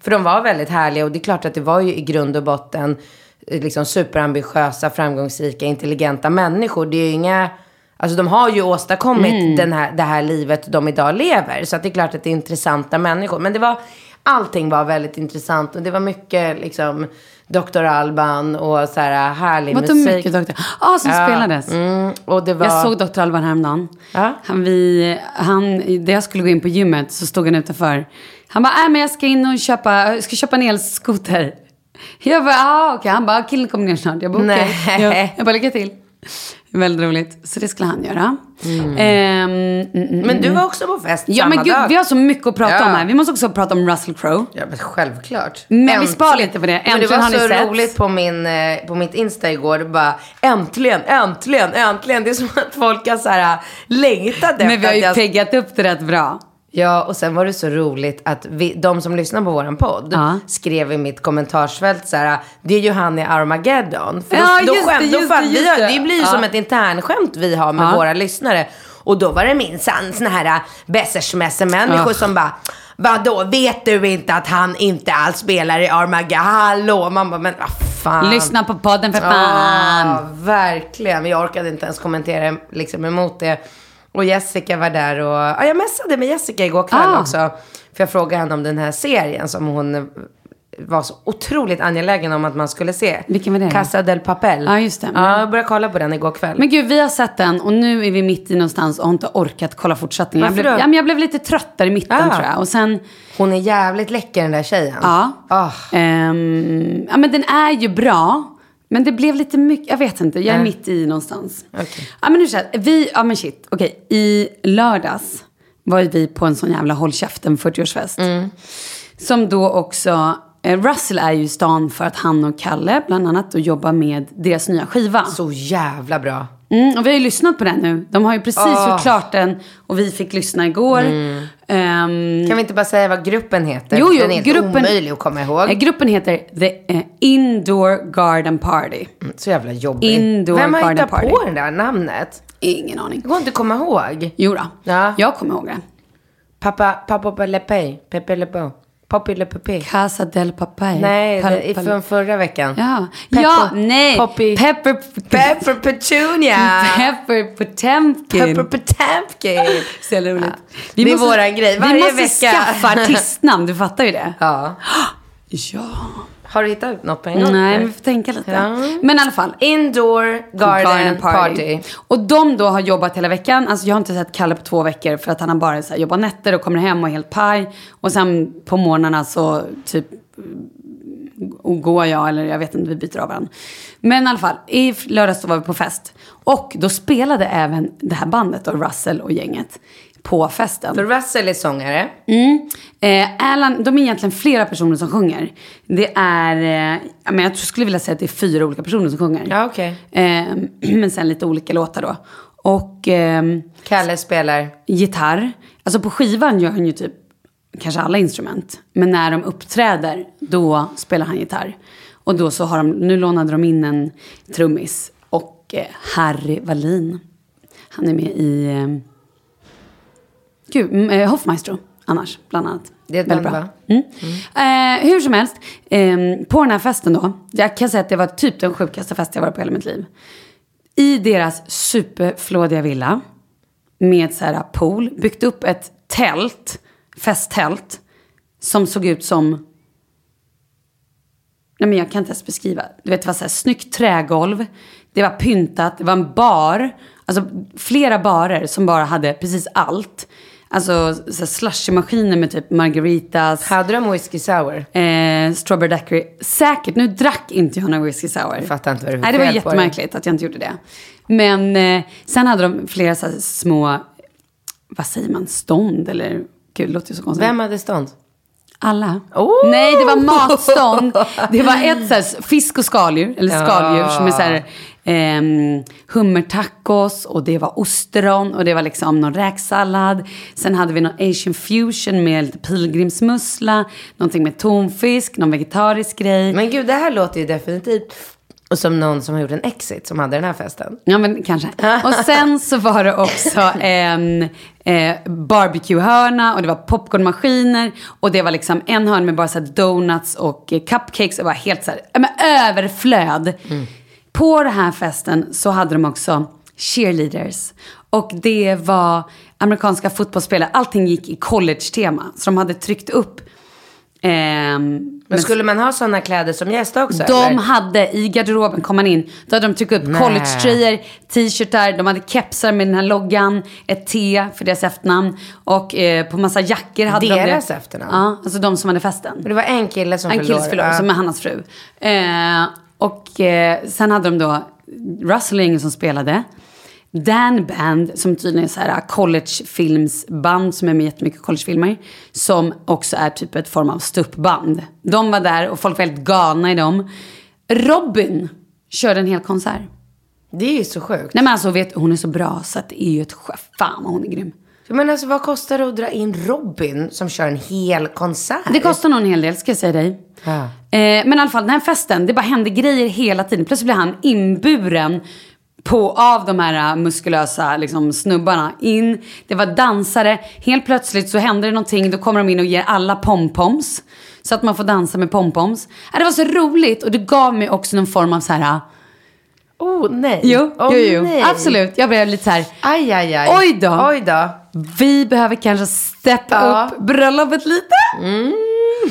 För de var väldigt härliga och det är klart att det var ju i grund och botten eh, liksom superambitiösa, framgångsrika, intelligenta människor. Det är ju inga, alltså de har ju åstadkommit den här, det här livet de idag lever. Så det är klart att det är intressanta människor. Men det var, allting var väldigt intressant och det var mycket liksom Dr. Alban och så här härlig Vadå musik. mycket Dr. Ah, som spelades. Mm, och det var... Jag såg Dr. Alban häromdagen. Ja. Han, vi, han, där jag skulle gå in på gymmet så stod han utanför. Han bara, äh, men jag ska in och köpa, jag ska köpa en elskoter. Jag bara, ah, okej. Han bara, killen kommer ner snart. Jag bara, okej. Nej. Jag, jag bara, lycka till. (laughs) Väldigt roligt. Så det skulle han göra. Ehm, mm, mm, Men du mm. var också på fest Ja samma men gud, dag. vi har så mycket att prata Ja. om här. Vi måste också prata om Russell Crowe. Ja, men självklart. Men vi sparar lite på det. Men det Äntligen var har ni så sett. roligt på, min, eh, på mitt Insta igår. Det bara, äntligen, äntligen, äntligen. Det är som att folk har så här längtat efter Men vi har ju jag... peggat upp det rätt bra. Ja, och sen var det så roligt att vi, de som lyssnar på våran podd Ja. skrev i mitt kommentarsfält så här, det är ju han i Armageddon. För då, Ja, då det, skämt, då just fan, det, vi det. det blir ju Ja. som ett internskämt vi har med Ja. våra lyssnare. Och då var det minsann såna här äh, besserschmässer-människor Ja. som bara, vadå, vet du inte att han inte alls spelar i Armageddon? Hallå? Man bara, men vad fan. Lyssna på podden för fan. Ja, verkligen. Jag orkade inte ens kommentera liksom, emot det. Och Jessica var där och ja, jag messade med Jessica igår kväll Ah. också. För jag frågade henne om den här serien som hon var så otroligt angelägen om att man skulle se. Vilken var det? Casa del Papel. Ja, just det. Ja, jag började kolla på den igår kväll. Men gud, vi har sett den och nu är vi mitt i någonstans och har inte orkat kolla fortsättningen. Jag Varför blev, då? ja, men jag blev lite trött där i mitten Ah. tror jag. Och sen, Hon är jävligt läcker den där tjejen. ja. Ah. Ehm, ja men den är ju bra. Men det blev lite mycket, jag vet inte, jag är Nej. mitt i någonstans. Okej. Ja men nu så här, vi, ja men shit, okej. I lördags var vi på en sån jävla håll käften 40-årsfest. Mm. Som då också, eh, Russell är ju i stan för att han och Kalle bland annat och jobbar med deras nya skiva. Så jävla bra. Mm, och vi har ju lyssnat på den nu. De har ju precis Åh. gjort klart den och vi fick lyssna igår. Ehm, Kan vi inte bara säga vad gruppen heter? Jo, jo, den är helt gruppen- omöjlig att komma ihåg. gruppen heter The eh, Indoor Garden Party. Så jävla jobbig. Indoor Vem har hittat Party. på det där namnet? Ingen aning. Det går inte att komma ihåg. Jo då. Ja. jag kommer ihåg det. Pappa, pappa Pay, Pepe Le Peau, Poppy Le Pepe. Casa del Papay. Nej, Pal- pal- från förra veckan. Ja, Pepper- ja nej. Poppy. Pepper, Pepper Petunia. (laughs) Pepper Potemkin. Pepper Potemkin. (laughs) Så jävla roligt. Det är våran grej. Varje vi måste vecka. skaffa artistnamn, du fattar ju det. Ja. (gasps) Ja. Har du hittat ut något på en gång? Nej, men vi får tänka lite. Ja. Men i alla fall. Indoor Garden, Party. Och de då har jobbat hela veckan. Alltså jag har inte sett Kalle på två veckor för att han har bara så här, jobbat nätter och kommer hem och är helt paj. Och sen på morgnarna så typ och går jag eller jag vet inte, vi byter av varandra. Men i alla fall, i lördags så var vi på fest. Och då spelade även det här bandet då, Russell och gänget, på festen. För Russell är sångare. Mm. Eh, Alan, de är egentligen flera personer som sjunger. Det är, eh, men jag skulle vilja säga att det är fyra olika personer som sjunger. Ja, okej. Eh, (clears throat) men sen lite olika låtar då. Och ehm, Kalle spelar. gitarr. Alltså på skivan gör han ju typ kanske alla instrument. Men när de uppträder, då spelar han gitarr. Och då så har de, nu lånade de in en trummis. Och eh, Harry Wallin. Han är med i, eh, gud, mm, eh, Hoffmaestro annars, bland annat. Det är ett Väldigt band, bra. va? Mm. Eh, hur som helst, eh, på den här festen då. Jag kan säga att det var typ den sjukaste fest jag varit på hela mitt liv. I deras superflådiga villa. Med så här pool. Byggt upp ett tält. Festtält. Som såg ut som... Nej men jag kan inte ens beskriva. Du vet det var så här snyggt trägolv. Det var pyntat. Det var en bar. Alltså flera barer som bara hade precis allt. Alltså slushymaskiner med typ margaritas. Hade de whisky sour? Eh, strawberry daiquiri. Säkert. Nu drack inte jag någon whisky sour. Jag fattar inte vad det för Nej, det var på det. jättemärkligt att jag inte gjorde det. Men eh, sen hade de flera så små, vad säger man, stånd eller, gud det låter ju så konstigt. Vem hade stånd? Alla. Oh! Nej, det var matstånd. Det var ett så här, fisk och skaldjur, eller Ja. skaldjur som är så här, ehm, hummertacos och det var ostron och det var liksom någon räksallad. Sen hade vi någon asian fusion med lite pilgrimsmussla, någonting med tonfisk, någon vegetarisk grej. Men gud, det här låter ju definitivt som någon som har gjort en exit som hade den här festen. Ja, men kanske. Och sen så var det också (laughs) en eh, barbecue-hörna och det var popcornmaskiner. Och det var liksom en hörna med bara så donuts och eh, cupcakes. Det var helt så här, men överflöd. På den här festen så hade de också cheerleaders. Och det var amerikanska fotbollsspelare. Allting gick i college-tema. Så de hade tryckt upp ehm, Men skulle man ha sådana kläder som gäst också? de eller? hade i garderoben, kom man in, då hade de tryckt upp collegetröjor, t-shirtar, de hade kepsar med den här loggan, ett T för deras efternamn och eh, på massa jackor hade de Deras efternamn? Ja, alltså de som hade festen. Det var en kille som En fyllde kille år, Ja. som är Hannas fru. Eh, Och eh, sen hade de då Russell och ingen som spelade. Dan Band, som tydligen är så här collegefilmsband som är med jättemycket collegefilmer. Som också är typ ett form av ståuppband. De var där och folk var väldigt galna i dem. Robin körde en hel konsert. Det är ju så sjukt. Nej men alltså vet, hon är så bra så att det är ju ett Fan vad hon är grym. Men alltså vad kostar det att dra in Robin som kör en hel konsert? Det kostar nog en hel del ska jag säga dig. Ja. Eh, men i alla fall den här festen, det bara hände grejer hela tiden. Plötsligt blev han inburen på, av de här äh, muskulösa liksom, snubbarna in. Det var dansare. Helt plötsligt så hände det någonting. Då kommer de in och ger alla pompoms. Så att man får dansa med pompoms. Äh, det var så roligt och det gav mig också någon form av så här... Oh nej. Jo, oh, jo, jo. Nej. Absolut. Jag blev lite så här... Aj, aj, aj. Oj då. Oj då. Vi behöver kanske steppa Ja. upp bröllopet lite.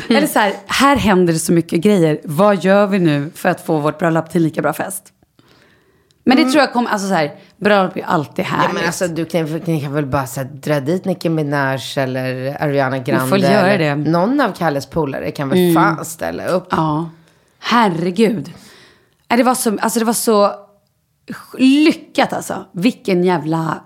Eller så här, här händer det så mycket grejer. Vad gör vi nu för att få vårt bröllop till lika bra fest? Men det tror jag kommer, alltså så här, bröllop är alltid härligt. Ja, men alltså, du kan, ni kan väl bara så här, dra dit Nicki Minaj eller Ariana Grande. får göra det. Mm. Någon av Kalles polare kan väl fan ställa upp. Ja, herregud. Nej, Det var så, alltså det var så lyckat alltså. Vilken jävla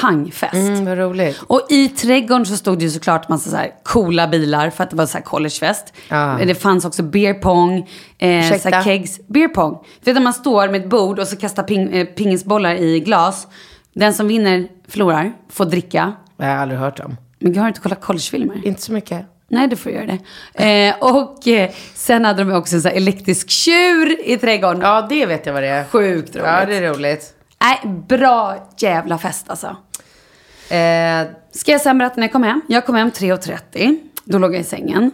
pangfest. Mm, vad roligt. Och i trädgården så stod det ju såklart massa så här coola bilar för att det var så här collegefest. Men Det fanns också beer pong, eh, så Ursäkta? här kegs. Beer pong. Du vet när man står med ett bord och så kastar ping, eh, pingisbollar i glas. Den som vinner förlorar, får dricka. Jag har aldrig hört om. Men jag har inte kollat collegefilmer. Inte så mycket. Nej, du får göra det. Eh, och eh, sen hade de också en så här elektrisk tjur i trädgården. Ja, det vet jag vad det är. Sjukt roligt. Ja, det är roligt. Nej, bra jävla fest alltså. Eh, Ska jag sen berätta när jag kom hem? Jag kom hem 3.30. Då låg jag i sängen.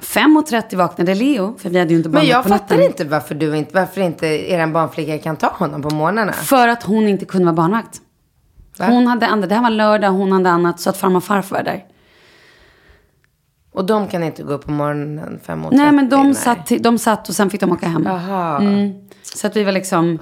5.30 vaknade Leo, för vi hade ju inte barn Mm. men jag på fattar natten. inte varför du inte, varför inte eran barnflicka kan ta honom på morgnarna. För att hon inte kunde vara barnvakt. Va? Hon hade andra, det här var lördag, hon hade annat, så att farmor och farfar var där. Och de kan inte gå upp på morgonen fem och Nej, men de nej. satt, de satt och sen fick de åka hem. Jaha. Mm. Så att vi var liksom...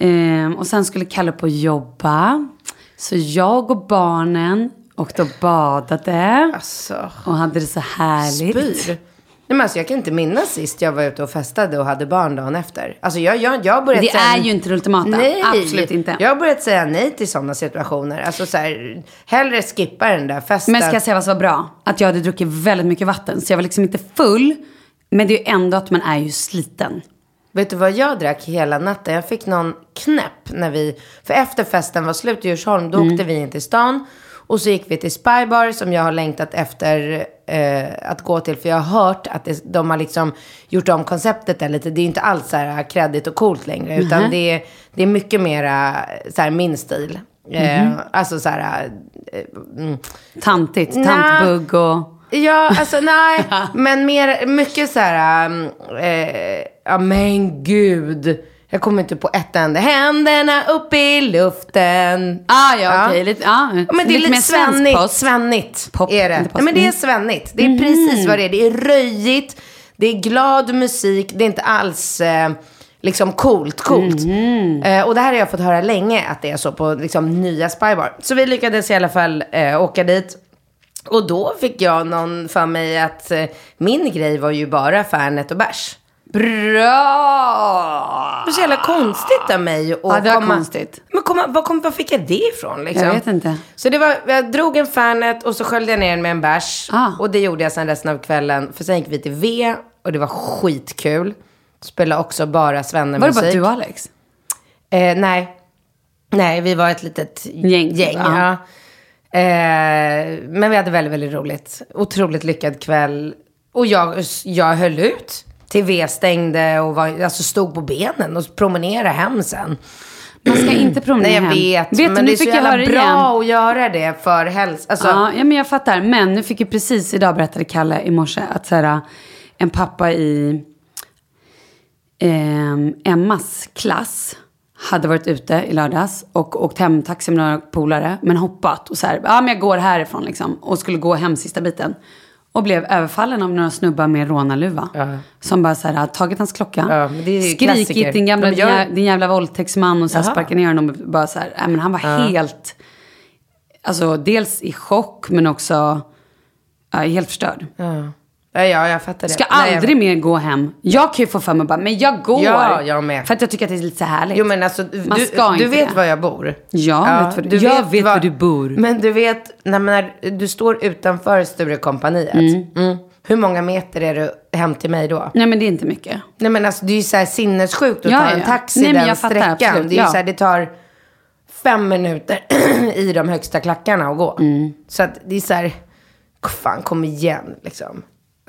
ehm, och sen skulle Kalle på jobba. Så jag och barnen åkte och badade. Alltså. Och hade det så härligt. Spyr. Nej, men alltså, jag kan inte minnas sist jag var ute och festade och hade barn dagen efter. Alltså, jag, jag, jag börjat Det säga... är ju inte det ultimata. Nej, Absolut inte. Jag har börjat säga nej till sådana situationer. Alltså så här, hellre skippa den där festen. Men ska jag säga vad som var bra? Att jag hade druckit väldigt mycket vatten. Så jag var liksom inte full. Men det är ju ändå att man är ju sliten. Vet du vad jag drack hela natten? Jag fick någon knäpp när vi... För efter festen var slut i Djursholm, då Mm. åkte vi in till stan. Och så gick vi till Spybar som jag har längtat efter eh, att gå till. För jag har hört att det, de har liksom gjort om konceptet där lite. Det är inte alls så här kreddigt och coolt längre. Utan det, är, det är mycket mera så här min stil. Eh, alltså så här... Eh, mm. Tantigt. Tantbugg och... Ja, alltså nej. (laughs) men mer, mycket så här, eh, ja men gud. Jag kommer inte på ett enda. Händerna upp i luften. Ah, ja, okej. Lite, ja. Ja, men det är lite svensk svennigt. Svennigt Pop, är det. Nej, men det är Mm. svennigt. Det är precis vad det är. Det är röjigt. Det är glad musik. Det är inte alls eh, liksom coolt, coolt. Eh, och det här har jag fått höra länge att det är så på liksom, nya Spybar. Så vi lyckades i alla fall eh, åka dit. Och då fick jag någon för mig att eh, min grej var ju bara Fernet och bärs. Bra! Det var så jävla konstigt av mig att Ja, det var komma... konstigt. Men komma, var, kom, var fick jag det ifrån liksom? Jag vet inte. Så det var, jag drog en Fernet och så sköljde jag ner den med en bärs. Ah. Och det gjorde jag sen resten av kvällen. För sen gick vi till V och det var skitkul. Spelade också bara Var det svennemusik. bara du och Alex? Eh, nej. Nej, vi var ett litet Gäng, gäng. ja. ja. Eh, men vi hade väldigt, väldigt roligt. Otroligt lyckad kväll. Och jag, jag höll ut till V stängde och var, alltså stod på benen och promenerade hem sen. Man ska inte promenera Nej, jag hem. vet. vet men du, det är så jävla bra igen. att göra det för hälsa. Alltså, Ja, ja, men jag fattar. Men nu fick ju precis idag berättade Kalle i morse att så här, en pappa i ehm, Emmas klass hade varit ute i lördags och åkt hem taxi med några polare men hoppat och så här, ja men jag går härifrån liksom och skulle gå hem sista biten. Och blev överfallen av några snubbar med rånarluva. Som bara så här, tagit hans klocka. Ja, skrikit din, gamla, gör- din, jä- din jävla våldtäktsman och så här, Jaha. sparkat ner honom. Bara så här, nej, men han var helt, alltså dels i chock men också ja, helt förstörd. Ja, ja, jag fattar det. Ska Nej, jag- aldrig mer gå hem. Jag kan ju få för mig bara, men jag går. Ja, jag med. För att jag tycker att det är lite så härligt. Jo men alltså, Man du, ska du inte vet det. var jag bor. Jag vet var du- jag vet var du bor. Men du vet, när, när du står utanför Sturecompagniet. Mm. Hur många meter är det hem till mig då? Nej men det är inte mycket. Nej men alltså det är ju så här sinnessjukt att Ja, ta en ja. taxi Nej, men den jag fattar, sträckan. absolut, det är ju ja. så här, det tar fem minuter (clears throat) i de högsta klackarna att gå. Mm. Så att det är så här, fan kom igen liksom.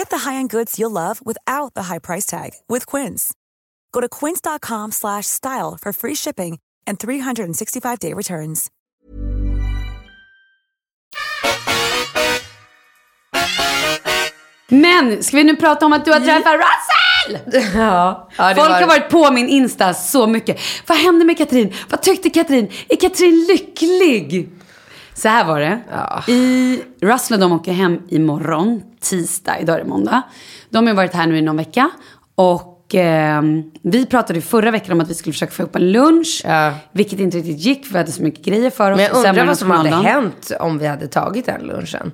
Get the high-end goods you'll love without the high price tag with Quince. Go to quince.com slash style for free shipping and 365-day returns. Men, ska vi nu prata om att du har träffat Russell? (laughs) Ja, ja det Folk var... har varit på min Insta så mycket. Vad hände med Katrin? Vad tyckte Katrin? Är Katrin lycklig? Så här var det. I Russell och de åker hem imorgon, tisdag, idag är det måndag. De har varit här nu i någon vecka. Och eh, vi pratade ju förra veckan om att vi skulle försöka få ihop en lunch. Vilket inte riktigt gick för vi hade så mycket grejer för oss. Men jag sen undrar det vad som hade hänt om vi hade tagit den lunchen.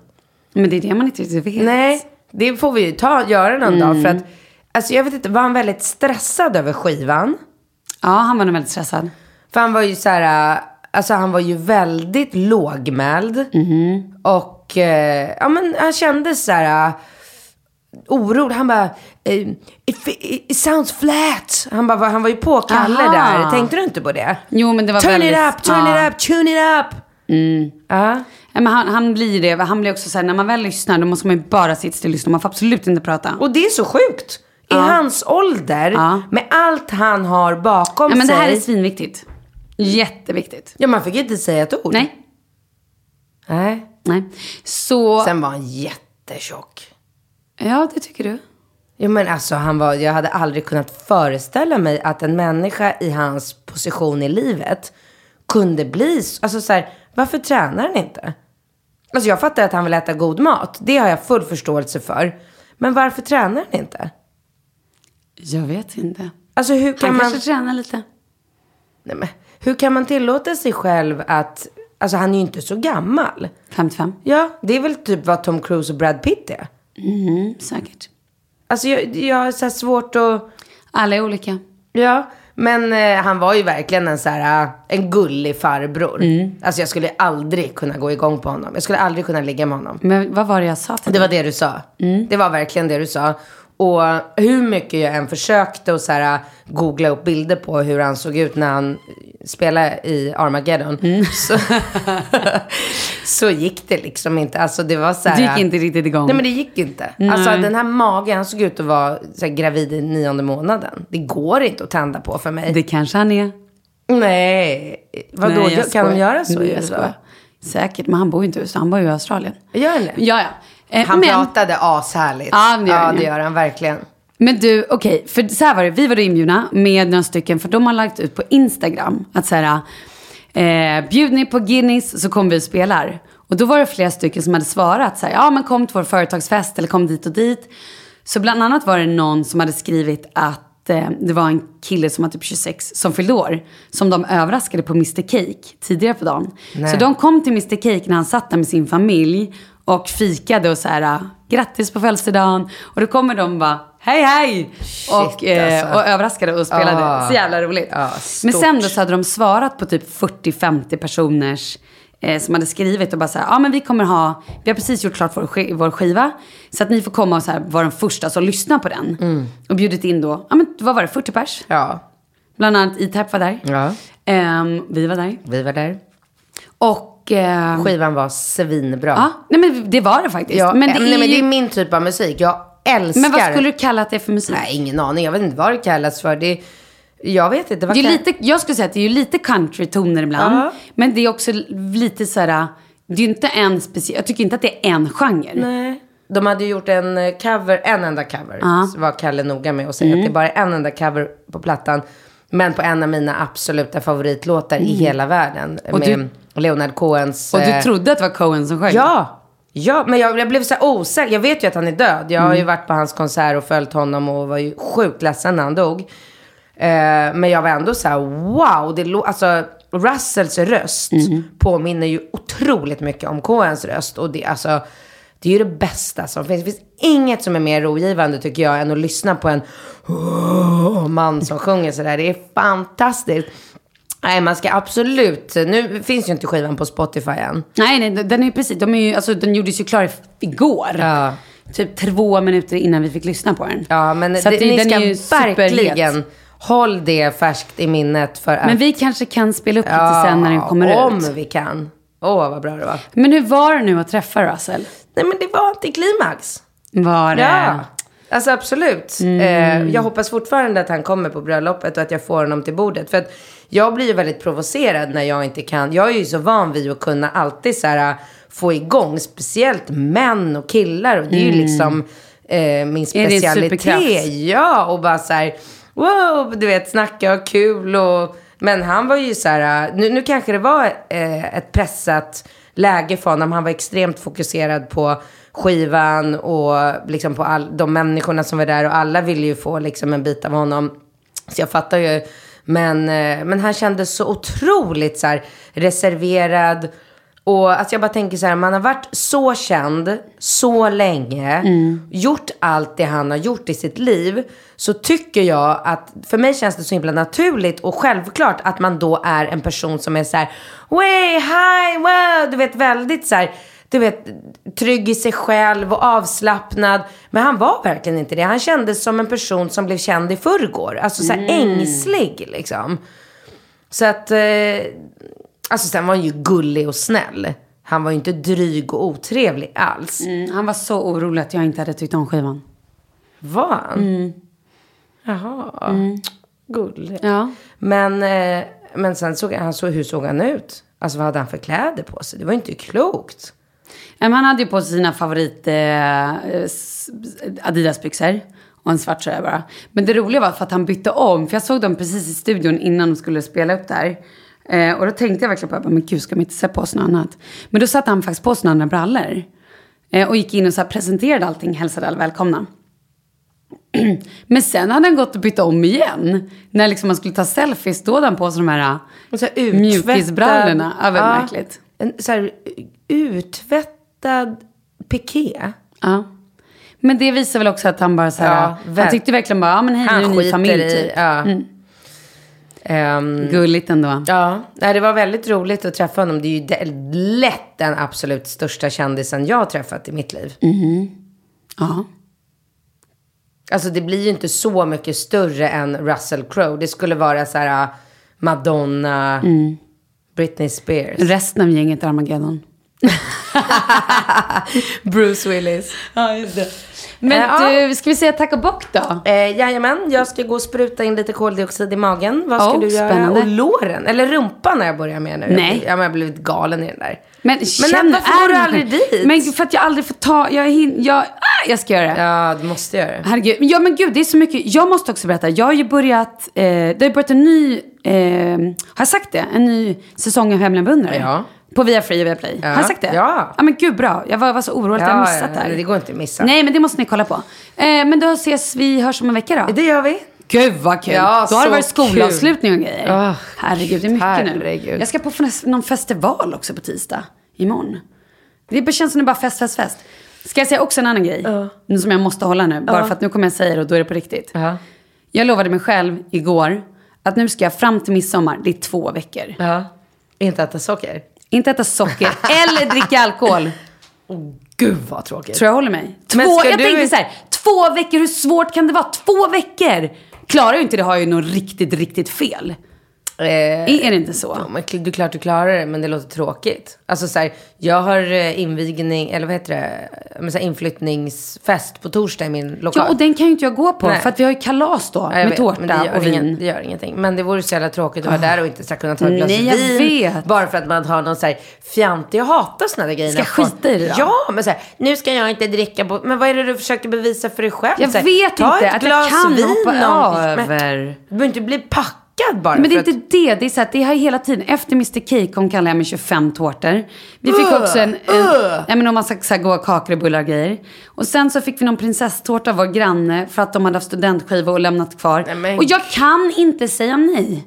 Men det är det man inte riktigt vet. Nej, det får vi ju ta, göra någon Mm. dag. För att, alltså jag vet inte, var han väldigt stressad över skivan? Ja, han var nog väldigt stressad. För han var ju så här, alltså han var ju väldigt lågmäld. Mhm. Och, eh, ja men han kände så här, äh, orolig. Han bara, eh, it, it, sounds flat. Han, bara, han var ju på Kalle Aha. där. Tänkte du inte på det? Jo, men det var turn väldigt... it up, turn ja. it up, tune it up. Mm. Ja. Ja, men han, han blir det. Han blir också så här, när man väl lyssnar då måste man ju bara sitta still och lyssna. Man får absolut inte prata. Och det är så sjukt. I Ja. hans ålder, med allt han har bakom Ja, men det sig. här är svinviktigt. Jätteviktigt. Ja, man fick inte säga ett ord. Nej. Nej. Nej. Så... Sen var han jättetjock. Ja, det tycker du. Ja, men alltså han var, jag hade aldrig kunnat föreställa mig att en människa i hans position i livet kunde bli, alltså så här, varför tränar han inte? Alltså jag fattar att han vill äta god mat, det har jag full förståelse för. Men varför tränar han inte? Jag vet inte. Alltså hur kan Han man... kanske tränar lite. Nej, men, hur kan man tillåta sig själv att, alltså han är ju inte så gammal. 55. Ja, det är väl typ vad Tom Cruise och Brad Pitt är. Mm, säkert. Alltså jag, jag har så svårt att... Alla är olika. Ja, men eh, han var ju verkligen en så här, eh, en gullig farbror. Mm. Alltså jag skulle aldrig kunna gå igång på honom. Jag skulle aldrig kunna ligga med honom. Men vad var det jag sa till Det dig? var det du sa. Det var verkligen det du sa. Och hur mycket jag än försökte att så här, googla upp bilder på hur han såg ut när han spelade i Armageddon. Så, (laughs) så gick det liksom inte. Alltså det var så här, Du gick inte riktigt igång. Nej men det gick inte. Nej. Alltså den här magen, han såg ut att vara så här, gravid i nionde månaden. Det går inte att tända på för mig. Det kanske han är. Nej, vadå? Nej, kan de göra så i USA? Säkert, men han bor ju inte i USA. Han bor ju i Australien. Gör han det? Ja, ja. Eh, Han men, pratade ashärligt. Ja, det gör ja, det gör han verkligen. Men du, okej, för så här var det. Vi var då inbjudna med några stycken, för de har lagt ut på Instagram att så här, eh, bjud ni på Guinness så kommer vi och spelar. Och då var det flera stycken som hade svarat så här, ja men kom till vår företagsfest eller kom dit och dit. Så bland annat var det någon som hade skrivit att eh, det var en kille som var typ 26 som fyllde år. Som de överraskade på Mr Cake tidigare på dagen. Nej. Så de kom till Mr Cake när han satt där med sin familj och fikade och så här, ah, grattis på födelsedagen. Och då kommer de bara, hej hej! och, eh, alltså. och överraskade och spelade. Ah. Så jävla roligt. Ja, Men sen då så hade de svarat på typ 40-50 personers eh, som hade skrivit och bara så här, ja men vi kommer ha, vi har precis gjort klart vår, sk- vår skiva. Så att ni får komma och så här, vara den första som lyssnar på den. Mm. Och bjudit in då, ja men vad var det, 40 pers? Ja. Bland annat E-Type var där. Ja. Ehm, vi var där. Vi var där. Och... ehm, Skivan var svinbra. Ja, nej men det var det faktiskt. Ja, men det, nej, är men det ju- är min typ av musik. Jag älskar... men vad skulle du kalla det för musik? Nej, ingen aning. Jag vet inte vad det kallas för. Det, jag vet inte. Det är lite, jag skulle säga att det är lite countrytoner ibland. Ja. Men det är också lite så här, det är inte en speciell, jag tycker inte att det är en genre. Nej. De hade gjort en eh, cover, en enda cover. Ja. Var Kalle noga med att säga Mm. att det är bara en enda cover på plattan. Men på en av mina absoluta favoritlåtar i Mm. hela världen. Och med Leonard Cohens... Och du eh, trodde att det var Cohen som sjöng? Ja! Ja, men jag, jag blev så osäker. Jag vet ju att han är död. Jag har ju varit på hans konsert och följt honom och var ju sjukt ledsen när han dog. Eh, men jag var ändå så här, wow. Det alltså, Russells röst påminner ju otroligt mycket om Cohens röst. Och det, alltså, det är ju det bästa som finns. Det finns inget som är mer rogivande tycker jag än att lyssna på en (gasps) man som sjunger sådär. Det är fantastiskt. Nej, man ska absolut. Nu finns ju inte skivan på Spotify än. Nej, nej, den är precis, de är ju, alltså den gjordes ju klar igår. Ja. Typ två minuter innan vi fick lyssna på den. Ja, men det, det- ni den ska verkligen håll det färskt i minnet för att... Men vi kanske kan spela upp lite sen när den kommer om ut. vi kan. Åh, vad bra det var. Men hur var det nu att träffa Russell? Nej, men det var antiklimax. Var det? Ja, alltså absolut. Mm. Eh, jag hoppas fortfarande att han kommer på bröllopet och att jag får honom till bordet. För att jag blir ju väldigt provocerad när jag inte kan. Jag är ju så van vid att kunna alltid så här, få igång, speciellt män och killar. Och det är ju Mm. liksom eh, min Är det specialitet. superkraft? Ja, och bara så här, wow, du vet, snacka och kul och... Men han var ju så här, nu, nu kanske det var eh, ett pressat läge för honom. Han var extremt fokuserad på skivan och liksom på all, de människorna som var där och alla ville ju få liksom en bit av honom. Så jag fattar ju. Men, eh, men han kändes så otroligt så här reserverad. Och alltså jag bara tänker så här, man har varit så känd så länge, gjort allt det han har gjort i sitt liv, så tycker jag att, för mig känns det så himla naturligt och självklart att man då är en person som är så här, way, hi, wow, du vet väldigt så här, du vet, trygg i sig själv och avslappnad. Men han var verkligen inte det. Han kändes som en person som blev känd i förrgår. Alltså så här ängslig liksom. Så att, eh, alltså sen var han ju gullig och snäll. Han var ju inte dryg och otrevlig alls. Mm, han var så orolig att jag inte hade tyckt om skivan. Var han? Mm. Jaha. Gullig. Ja. Men, eh, men sen såg han, så, hur såg han ut? Alltså vad hade han för kläder på sig? Det var inte klokt. Men han hade ju på sig sina favorit eh, Adidas-byxor. Och en svart tröja bara. Men det roliga var för att han bytte om. För jag såg dem precis i studion innan de skulle spela upp där. Eh, och då tänkte jag verkligen på, men gud ska man inte sätta på sig något annat? Men då satte han faktiskt på sig några andra brallor. Eh, och gick in och så presenterade allting, hälsade alla välkomna. (clears throat) Men sen hade han gått och bytt om igen. När liksom man skulle ta selfies, då hade han på sig de här så här mjukisbrallorna. Ja, väldigt Ja. märkligt. En så här uttvättad piké. Ja. Men det visar väl också att han bara så här, Ja, han väl- tyckte verkligen bara, ja men hej, nu är Han ni familj i, typ. ja. Mm. Ehm, Gulligt ändå. Ja, nej, det var väldigt roligt att träffa honom. Det är ju de- lätt den absolut största kändisen jag har träffat i mitt liv. Mhm. Ja. Alltså det blir ju inte så mycket större än Russell Crowe. Det skulle vara så här uh, Madonna, Mm. Britney Spears. Resten av gänget Armageddon. (laughs) Bruce Willis. Ja, just det. Men Eh, du, ska vi säga tack och bock då? Eh, jajamän, jag ska gå och spruta in lite koldioxid i magen. Vad ska Oh, du göra? spännande. Och låren, eller rumpan när jag börjar med nu. Nej. Jag, jag har blivit galen i den där. Men, Men varför går du aldrig dit? Men för att jag aldrig får ta, jag hin, jag, ah, jag ska göra det. Ja, du måste göra det. Herregud. Ja men gud, det är så mycket. Jag måste också berätta. Jag har ju börjat, eh, det har ju börjat en ny, eh, har jag sagt det? En ny säsong av Hemliga beundrare. Ja. På Via Free och Via Play. Ja. Har jag sagt det? Ja. Ja men gud bra. Jag var, var så orolig att jag Ja, missat det här. det går inte att missa. Nej men det måste ni kolla på. Eh, men då ses vi, hörs om en vecka då. Det gör vi. Gud vad kul. Ja, då har det varit skolavslutning och grejer. Ah, herregud, det är mycket herregud. nu. Jag ska på någon festival också på tisdag. Imorgon. Det känns som det är bara fest, fest, fest. Ska jag säga också en annan grej? Nu Som jag måste hålla nu. Bara Ja. för att nu kommer jag säga det och då är det på riktigt. Ja. Jag lovade mig själv igår att nu ska jag fram till midsommar, det är två veckor. Ja. Inte äta socker. Inte äta socker eller dricka alkohol. (laughs) Gud vad tråkigt. Tror jag håller mig. Två, jag du- tänkte så här, två veckor, hur svårt kan det vara? Två veckor! Klarar jag inte det har jag ju nog riktigt, riktigt fel. Eh, Är det inte så? Ja, men du är klart du klarar det, men det låter tråkigt. Alltså så här, jag har eh, invigning, eller vad heter det, men, så här, inflyttningsfest på torsdag i min lokal. Ja, och den kan ju inte jag gå på Nej. för att vi har ju kalas då Ja, med vet, tårta det och vin. Ingen, det gör ingenting. Men det vore så jävla tråkigt att vara där och inte så här, kunna ta ett glas Nej, jag vin. vet. Bara för att man har någon så här fjantig, jag hatar såna där grejer. Ska skita i det då? Ja, men så här, nu ska jag inte dricka på, men vad är det du försöker bevisa för dig själv? Jag här, vet inte att jag kan vin hoppa över. Du behöver inte bli packad bara Men det är inte det. Det är så att det har hela tiden. Efter Mr Cake kallar jag med 25 tårtor. Vi fick Ugh, också en, en, ugh. ja, men en massa så här goda kakor och bullar och grejer. Och sen så fick vi någon prinsesstårta av vår granne för att de hade haft studentskiva och lämnat kvar. Nej, men- Och jag kan inte säga nej.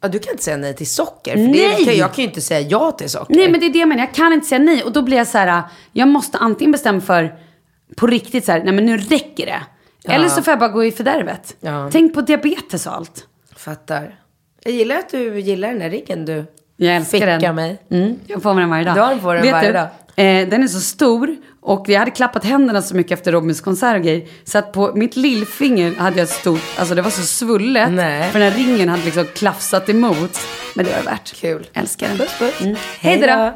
Ja, du kan inte säga nej till socker. För Nej. Det jag kan ju inte säga ja till socker. Nej men det är det jag menar. Jag kan inte säga nej. Och då blir jag så här. Jag måste antingen bestämma för på riktigt så här. Nej men nu räcker det. Eller så får jag bara gå i fördärvet. Ja. Tänk på diabetes och allt. Fattar. Jag gillar att du gillar den här riggen du Jag älskar den. fickar mig. Mm, jag får med den varje dag. Du har den på dig Vet varje du, dag. Eh, den är så stor och jag hade klappat händerna så mycket efter Robins konsert och grejer. Så att på mitt lillfinger hade jag ett stort, alltså det var så svullet. Nej. För den här ringen hade liksom klafsat emot. Men det var värt. Kul. Älskar den. Puss puss. Mm. Hej då.